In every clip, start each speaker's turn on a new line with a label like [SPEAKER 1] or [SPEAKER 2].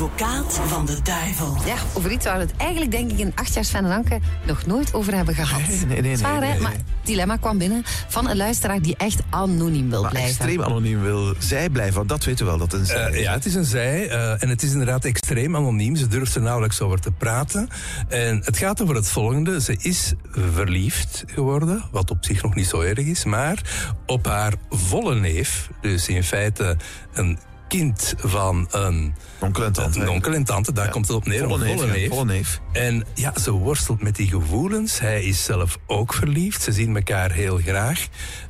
[SPEAKER 1] advocaat van de duivel.
[SPEAKER 2] Ja, over iets waar we het eigenlijk denk ik in acht jaar Sven en Anke nog nooit over hebben gehad.
[SPEAKER 3] Nee, nee, nee,
[SPEAKER 2] Zwaar,
[SPEAKER 3] nee,
[SPEAKER 2] hè?
[SPEAKER 3] nee.
[SPEAKER 2] Maar het dilemma kwam binnen van een luisteraar die echt anoniem wil
[SPEAKER 3] Maar
[SPEAKER 2] blijven.
[SPEAKER 3] extreem anoniem wil zij blijven, want dat weten we wel. Dat een zij
[SPEAKER 4] Eh,
[SPEAKER 3] is.
[SPEAKER 4] ja, het is een zij. eh, en het is inderdaad extreem anoniem. Ze durft er nauwelijks over te praten. En het gaat over het volgende. Ze is verliefd geworden, wat op zich nog niet zo erg is. Maar op haar volle neef, dus in feite een kind van een,
[SPEAKER 3] Onkel en tante.
[SPEAKER 4] een onkel en tante, daar komt het op neer,
[SPEAKER 3] Volle ja,
[SPEAKER 4] neef.
[SPEAKER 3] volle neef.
[SPEAKER 4] En ja, ze worstelt met die gevoelens. Hij is zelf ook verliefd. Ze zien elkaar heel graag.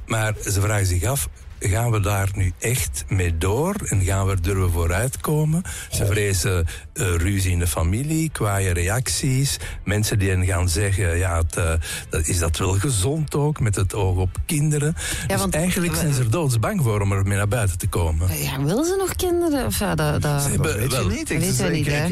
[SPEAKER 4] Maar ze vragen zich af. Gaan we daar nu echt mee door? En gaan we er durven vooruitkomen? Ze vrezen eh, ruzie in de familie, kwaaie reacties. Mensen die hen gaan zeggen, ja, het, eh, dat, is dat wel gezond ook, met het oog op kinderen? dus
[SPEAKER 2] want-
[SPEAKER 4] eigenlijk zijn ze er doodsbang voor om ermee naar buiten te komen.
[SPEAKER 2] Ja, wil ze nog kinderen? Of, ja, dat, dat...
[SPEAKER 4] Ze
[SPEAKER 3] Dat
[SPEAKER 4] hebben
[SPEAKER 3] weet je
[SPEAKER 4] wel-
[SPEAKER 3] niet. Ik, ik-
[SPEAKER 2] niet,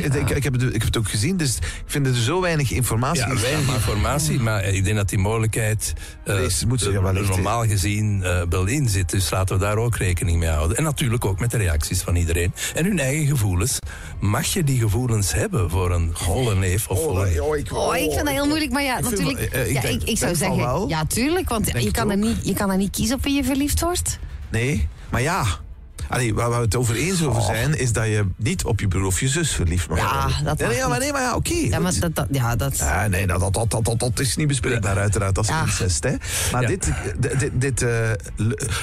[SPEAKER 3] ik, ik, ik heb het, ik heb het ook gezien, dus ik vind er zo weinig informatie.
[SPEAKER 4] Ja, weinig informatie, maar ik denk dat die mogelijkheid eh,
[SPEAKER 3] Er is- moet ze
[SPEAKER 4] normaal gezien eh, wel in zit. Dus laten we daar ook rekening mee houden. En natuurlijk ook met de reacties van iedereen. En hun eigen gevoelens. Mag je die gevoelens hebben voor een volle neef of volle neef?
[SPEAKER 3] oh, ik,
[SPEAKER 2] Oh, ik vind dat heel moeilijk, maar ja, natuurlijk.
[SPEAKER 3] wel- eh, ik
[SPEAKER 2] ja, ik, ik zou zeggen, ja, tuurlijk, want je kan, er niet, je kan er niet kiezen op wie je verliefd wordt.
[SPEAKER 3] Nee, maar ja. Allee, waar we het over eens over zijn, is dat je niet op je broer of je zus verliefd mag
[SPEAKER 2] Ja,
[SPEAKER 3] worden.
[SPEAKER 2] dat
[SPEAKER 3] nee,
[SPEAKER 2] mag
[SPEAKER 3] nee, maar
[SPEAKER 2] niet.
[SPEAKER 3] nee, maar ja, oké.
[SPEAKER 2] Ja, maar dat, dat, ja, dat...
[SPEAKER 3] Ja, nee, dat, dat, dat, dat, dat, dat is niet bespreekbaar uiteraard als
[SPEAKER 2] Ja.
[SPEAKER 3] incest. Hè. Maar
[SPEAKER 4] Ja.
[SPEAKER 3] dit, dit, dit eh,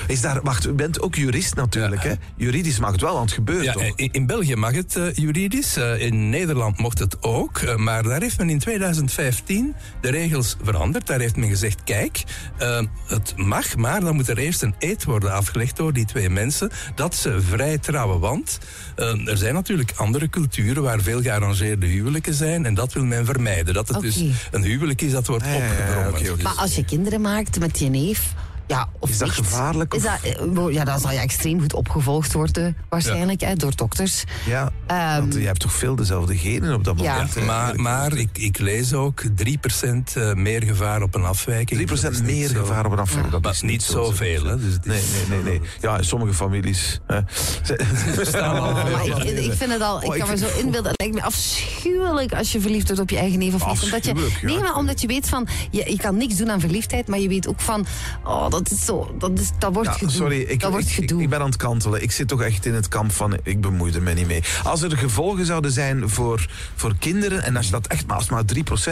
[SPEAKER 3] is daar... Wacht, u bent ook jurist natuurlijk.
[SPEAKER 4] Ja.
[SPEAKER 3] Hè? Juridisch mag het wel, want het gebeurt
[SPEAKER 4] Ja,
[SPEAKER 3] toch?
[SPEAKER 4] in, in België mag het eh, juridisch. eh, in Nederland mocht het ook. maar daar heeft men in 2015 de regels veranderd. Daar heeft men gezegd, kijk, eh, het mag, maar dan moet er eerst een eed worden afgelegd door die twee mensen. Dat ze vrij trouwen. Want eh, er zijn natuurlijk andere culturen waar veel gearrangeerde huwelijken zijn. En dat wil men vermijden. Dat het dus een huwelijk is dat wordt
[SPEAKER 3] ja,
[SPEAKER 4] opgedrongen.
[SPEAKER 2] Maar als je kinderen maakt met je neef... Ja, of
[SPEAKER 3] Is dat
[SPEAKER 2] niet,
[SPEAKER 3] gevaarlijk,
[SPEAKER 2] Is dat, eh, ja, dan zal je extreem goed opgevolgd worden, waarschijnlijk, hè, door dokters.
[SPEAKER 3] Ja,
[SPEAKER 2] Ehm,
[SPEAKER 3] want je hebt toch veel dezelfde genen op dat
[SPEAKER 2] Ja.
[SPEAKER 3] moment. hè?
[SPEAKER 4] Maar, maar ik, ik lees ook 3% eh, meer gevaar op een afwijking.
[SPEAKER 3] 3%
[SPEAKER 4] Dat is niet
[SPEAKER 3] meer
[SPEAKER 4] zo-
[SPEAKER 3] gevaar op een afwijking. Dat
[SPEAKER 4] Maar
[SPEAKER 3] is
[SPEAKER 4] niet zoveel, hè. Dus
[SPEAKER 3] Nee, nee, nee, nee. Ja, in sommige families. Hè.
[SPEAKER 2] Oh, maar ik, ik vind het al, ik
[SPEAKER 3] Oh,
[SPEAKER 2] kan
[SPEAKER 3] ik-
[SPEAKER 2] me zo inbeelden. Het lijkt me afschuwelijk als je verliefd wordt op je eigen neef of niet. Omdat je,
[SPEAKER 3] ja.
[SPEAKER 2] nee, maar omdat je weet van, je, je kan niks doen aan verliefdheid, maar je weet ook van, oh, dat is zo, dat, is, dat wordt
[SPEAKER 3] Ja,
[SPEAKER 2] gedoe.
[SPEAKER 3] sorry, ik,
[SPEAKER 2] dat wordt
[SPEAKER 3] ik, ik,
[SPEAKER 2] gedoe.
[SPEAKER 3] ik ben aan het kantelen. Ik zit toch echt in het kamp van ik bemoei er me niet mee. Als er gevolgen zouden zijn voor, voor kinderen, en als je dat echt maar als maar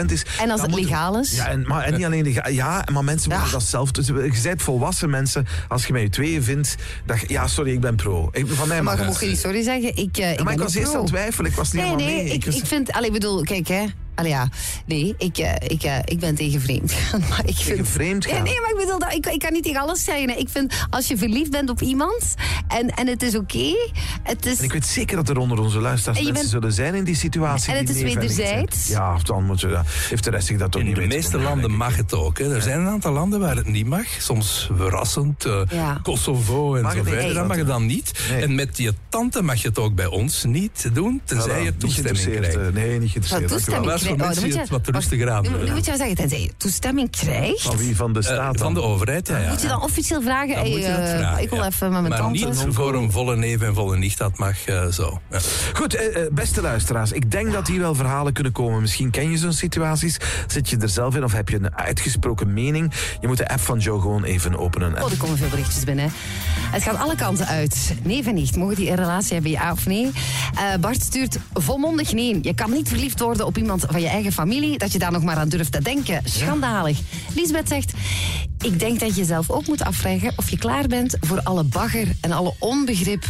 [SPEAKER 3] 3% is.
[SPEAKER 2] En als het legaal is?
[SPEAKER 3] Ja, en, maar, en niet alleen legaal. Ja, maar mensen
[SPEAKER 2] Ja.
[SPEAKER 3] moeten dat zelf. Dus, je bent volwassen mensen. Als je met je tweeën vindt. Dat, ja, sorry, ik ben pro. Ik, van mij
[SPEAKER 2] maar
[SPEAKER 3] mag
[SPEAKER 2] je niet sorry zeggen. Ik, eh, ik,
[SPEAKER 3] maar ik was eerst aan het twijfelen. Ik was niet
[SPEAKER 2] Nee,
[SPEAKER 3] helemaal
[SPEAKER 2] nee,
[SPEAKER 3] mee.
[SPEAKER 2] ik, ik vind, allee, bedoel, kijk hè. Allee, ja, nee, ik, eh, ik, eh, ik ben tegen vreemd gaan. Maar ik vind,
[SPEAKER 3] vreemd gaan?
[SPEAKER 2] Ja, nee, maar ik bedoel, dat, ik, ik kan niet tegen alles zeggen. hè. Ik vind, als je verliefd bent op iemand en, en het is oké, het is...
[SPEAKER 3] En ik weet zeker dat er onder onze luisteraars
[SPEAKER 2] En je
[SPEAKER 3] mensen
[SPEAKER 2] bent-
[SPEAKER 3] zullen zijn in die situatie.
[SPEAKER 2] En het
[SPEAKER 3] die
[SPEAKER 2] is wederzijds.
[SPEAKER 3] Ja, dan moet je, ja, heeft de rest zich dat toch
[SPEAKER 4] In
[SPEAKER 3] niet
[SPEAKER 4] de
[SPEAKER 3] weten
[SPEAKER 4] meeste landen mag het ook. Hè. Er zijn een aantal landen waar het niet mag. Soms verrassend. eh,
[SPEAKER 2] Ja.
[SPEAKER 4] Kosovo en
[SPEAKER 3] Mag
[SPEAKER 4] zo verder.
[SPEAKER 3] Nee.
[SPEAKER 4] Dat mag het dan niet.
[SPEAKER 3] Nee.
[SPEAKER 4] En met je tante mag je het ook bij ons niet doen. Tenzij je toestemming krijgt.
[SPEAKER 3] Nee, niet
[SPEAKER 2] Wat
[SPEAKER 3] geïnteresseerd.
[SPEAKER 4] Voor
[SPEAKER 2] krijgt.
[SPEAKER 4] mensen
[SPEAKER 2] dan
[SPEAKER 4] die
[SPEAKER 2] moet
[SPEAKER 4] het wat rustiger aan
[SPEAKER 2] nu moet je wel zeggen, tenzij je toestemming krijgt,
[SPEAKER 3] Van wie? Van de
[SPEAKER 4] Eh,
[SPEAKER 3] staat
[SPEAKER 4] van de overheid, ja. ja.
[SPEAKER 2] moet je dan officieel vragen,
[SPEAKER 4] Dan
[SPEAKER 2] hey,
[SPEAKER 4] moet je dat
[SPEAKER 2] eh,
[SPEAKER 4] vragen,
[SPEAKER 2] ik wil
[SPEAKER 4] ja.
[SPEAKER 2] even met mijn
[SPEAKER 4] maar
[SPEAKER 2] tante...
[SPEAKER 4] niet voor een volle neef en volle nicht, dat mag eh, zo. Ja.
[SPEAKER 3] Goed, beste luisteraars. Ik denk dat hier wel verhalen kunnen komen. Misschien ken je zo'n situaties. Zit je er zelf in of heb je een uitgesproken mening? Je moet de app van Joe gewoon even openen.
[SPEAKER 2] Oh, er komen veel berichtjes binnen. Het gaat alle kanten uit. Nee van niet. Mogen die een relatie hebben, ja of nee? Eh, Bart stuurt volmondig nee. Je kan niet verliefd worden op iemand van je eigen familie. Dat je daar nog maar aan durft te denken. Schandalig. Lisbeth zegt... Ik denk dat je jezelf ook moet afvragen of je klaar bent voor alle bagger en alle onbegrip.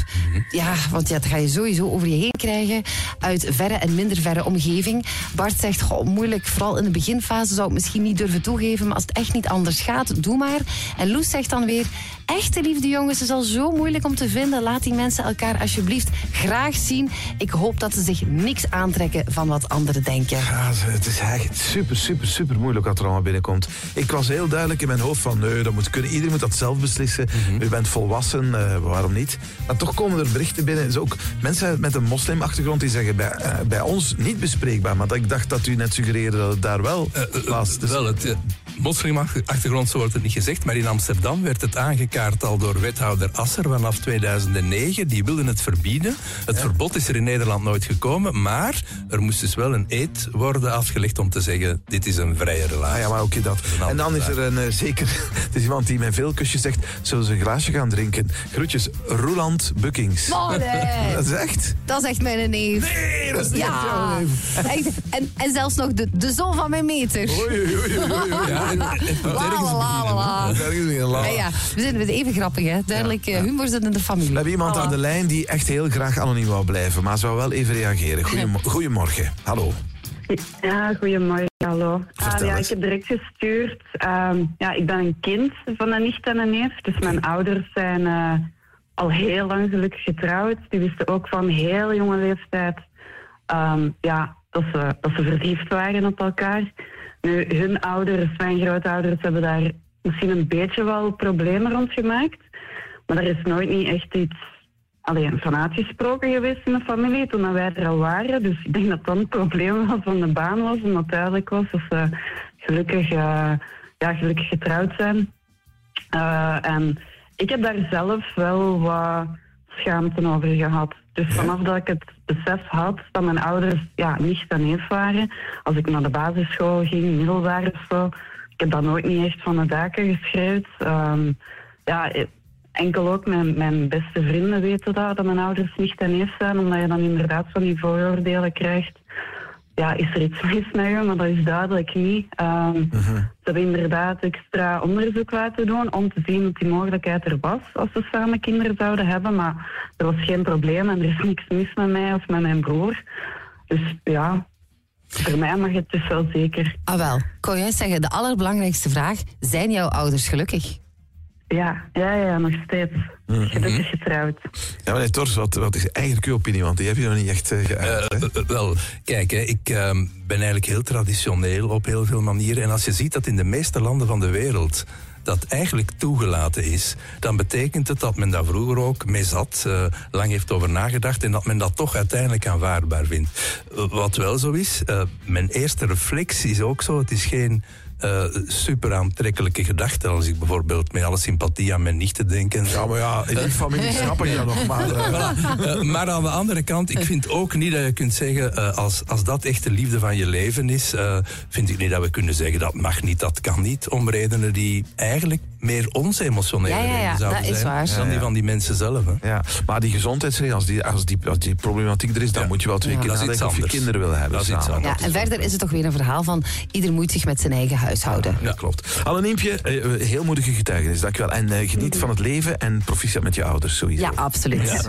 [SPEAKER 2] Ja, want ja, dat ga je sowieso over je heen krijgen uit verre en minder verre omgeving. Bart zegt, goh, moeilijk, vooral in de beginfase zou ik misschien niet durven toegeven, maar als het echt niet anders gaat, doe maar. En Loes zegt dan weer, echte liefde jongens is al zo moeilijk om te vinden. Laat die mensen elkaar alsjeblieft graag zien. Ik hoop dat ze zich niks aantrekken van wat anderen denken.
[SPEAKER 3] Ja, het is eigenlijk super, super, super moeilijk wat er allemaal binnenkomt. Ik was heel duidelijk in mijn hoofd van, nee, dat moet kunnen. Iedereen moet dat zelf beslissen. U bent volwassen, eh, waarom niet? Maar toch komen er berichten binnen. Dus ook mensen met een moslimachtergrond die zeggen, bij, eh, bij ons niet bespreekbaar. Maar dat ik dacht dat u net suggereerde dat het daar wel
[SPEAKER 4] Eh, eh,
[SPEAKER 3] was. Dus-
[SPEAKER 4] Wel, het, moslimachtergrond, zo wordt het niet gezegd. Maar in Amsterdam werd het aangekaart al door wethouder Asser vanaf 2009. Die wilden het verbieden. Het verbod is er in Nederland nooit gekomen. Maar er moest dus wel een eed worden afgelegd om te zeggen: dit is een vrije relatie.
[SPEAKER 3] Ah ja, maar oké dat.
[SPEAKER 4] een
[SPEAKER 3] En dan is er een eh, zeker... Het is iemand die met veel kusjes zegt... Zullen ze een glaasje gaan drinken? Groetjes.
[SPEAKER 2] Oh, nee.
[SPEAKER 3] Dat is echt?
[SPEAKER 2] Dat is echt mijn neef.
[SPEAKER 3] Nee, dat is niet echt jouw
[SPEAKER 2] Ja,
[SPEAKER 3] neef.
[SPEAKER 2] echt. En, en zelfs nog de, de zoon van mijn meter.
[SPEAKER 3] Oei, oei, oei, oei, oei.
[SPEAKER 4] Ja,
[SPEAKER 2] Ja, ja, we zijn even grappig, hè. Duidelijk, eh, humor zit in de familie.
[SPEAKER 3] We hebben iemand aan de lijn die echt heel graag anoniem wou blijven, maar zou wel even reageren. Goedemo- Goedemorgen. Hallo.
[SPEAKER 5] Ja, goedemorgen, hallo. Ah, ja, ik heb direct gestuurd. Ehm, ja, ik ben een kind van een nicht en een neef. Dus mijn ouders zijn eh, al heel lang gelukkig getrouwd. Die wisten ook van heel jonge leeftijd ehm, ja, dat, ze, dat ze verliefd waren op elkaar. Nu, hun ouders, mijn grootouders, hebben daar misschien een beetje wel problemen rond gemaakt. Maar er is nooit niet echt iets alleen van uitgesproken geweest in de familie toen wij er al waren. Dus ik denk dat dat een probleem was van de baan was. En dat duidelijk was dat ze gelukkig, eh, ja, gelukkig getrouwd zijn. Eh, en ik heb daar zelf wel wat schaamte over gehad. Dus vanaf dat ik het besef had dat mijn ouders ja, nicht en neef waren, als ik naar de basisschool ging, middelbaar of zo, ik heb dat nooit niet echt van de daken geschreeuwd. Ehm, ja, eh, enkel ook mijn, mijn beste vrienden weten dat, dat mijn ouders nicht en neef zijn, omdat je dan inderdaad van die vooroordelen krijgt. Ja, is er iets mis met je? Maar dat is duidelijk niet. Ehm, Ze hebben inderdaad extra onderzoek laten doen om te zien of die mogelijkheid er was als ze samen kinderen zouden hebben. Maar er was geen probleem en er is niks mis met mij of met mijn broer. Dus ja, voor mij mag het dus wel zeker.
[SPEAKER 2] Ah wel, ik kon juist zeggen, de allerbelangrijkste vraag, zijn jouw ouders gelukkig?
[SPEAKER 5] Ja, ja, ja, nog steeds. Gelukkig getrouwd.
[SPEAKER 3] Ja, meneer Tors, wat, wat is eigenlijk uw opinie? Want die heb je nog niet echt eh, geuit.
[SPEAKER 4] Eh, eh, wel, kijk, hè, ik ehm, ben eigenlijk heel traditioneel op heel veel manieren. En als je ziet dat in de meeste landen van de wereld dat eigenlijk toegelaten is, dan betekent het dat men daar vroeger ook mee zat, eh, lang heeft over nagedacht en dat men dat toch uiteindelijk aanvaardbaar vindt. Wat wel zo is, eh, mijn eerste reflex is ook zo, het is geen eh, super aantrekkelijke gedachte als ik bijvoorbeeld met alle sympathie aan mijn nichten denk. en zo.
[SPEAKER 3] Ja, maar ja, in die familie snap ik dat nog. Maar, eh,
[SPEAKER 4] Eh, maar aan de andere kant, ik vind ook niet dat je kunt zeggen, eh, als, als dat echt de liefde van je leven is, eh, vind ik niet dat we kunnen zeggen dat mag niet, dat kan niet, om redenen die eigenlijk meer onze emotionele
[SPEAKER 2] Ja, ja, ja,
[SPEAKER 4] redenen zouden
[SPEAKER 2] dat is
[SPEAKER 4] zijn,
[SPEAKER 2] waar.
[SPEAKER 4] dan
[SPEAKER 3] Ja,
[SPEAKER 4] die van die mensen zelf. Hè.
[SPEAKER 3] ja. maar die gezondheidsregels, als die, als, die, als die problematiek er is, dan
[SPEAKER 4] Ja.
[SPEAKER 3] moet je wel twee
[SPEAKER 2] Ja.
[SPEAKER 3] keer
[SPEAKER 4] Dat is iets
[SPEAKER 3] nadenken of je
[SPEAKER 4] anders.
[SPEAKER 3] kinderen willen hebben
[SPEAKER 4] Dat is iets anders.
[SPEAKER 2] Ja, en verder is het toch weer een verhaal van ieder moet zich met zijn eigen huishouden.
[SPEAKER 3] Ja, klopt. Annemiempje, eh, heel moedige getuigenis, dankjewel. En eh, geniet van het leven en proficiat met je ouders, sowieso.
[SPEAKER 2] Ja, absoluut.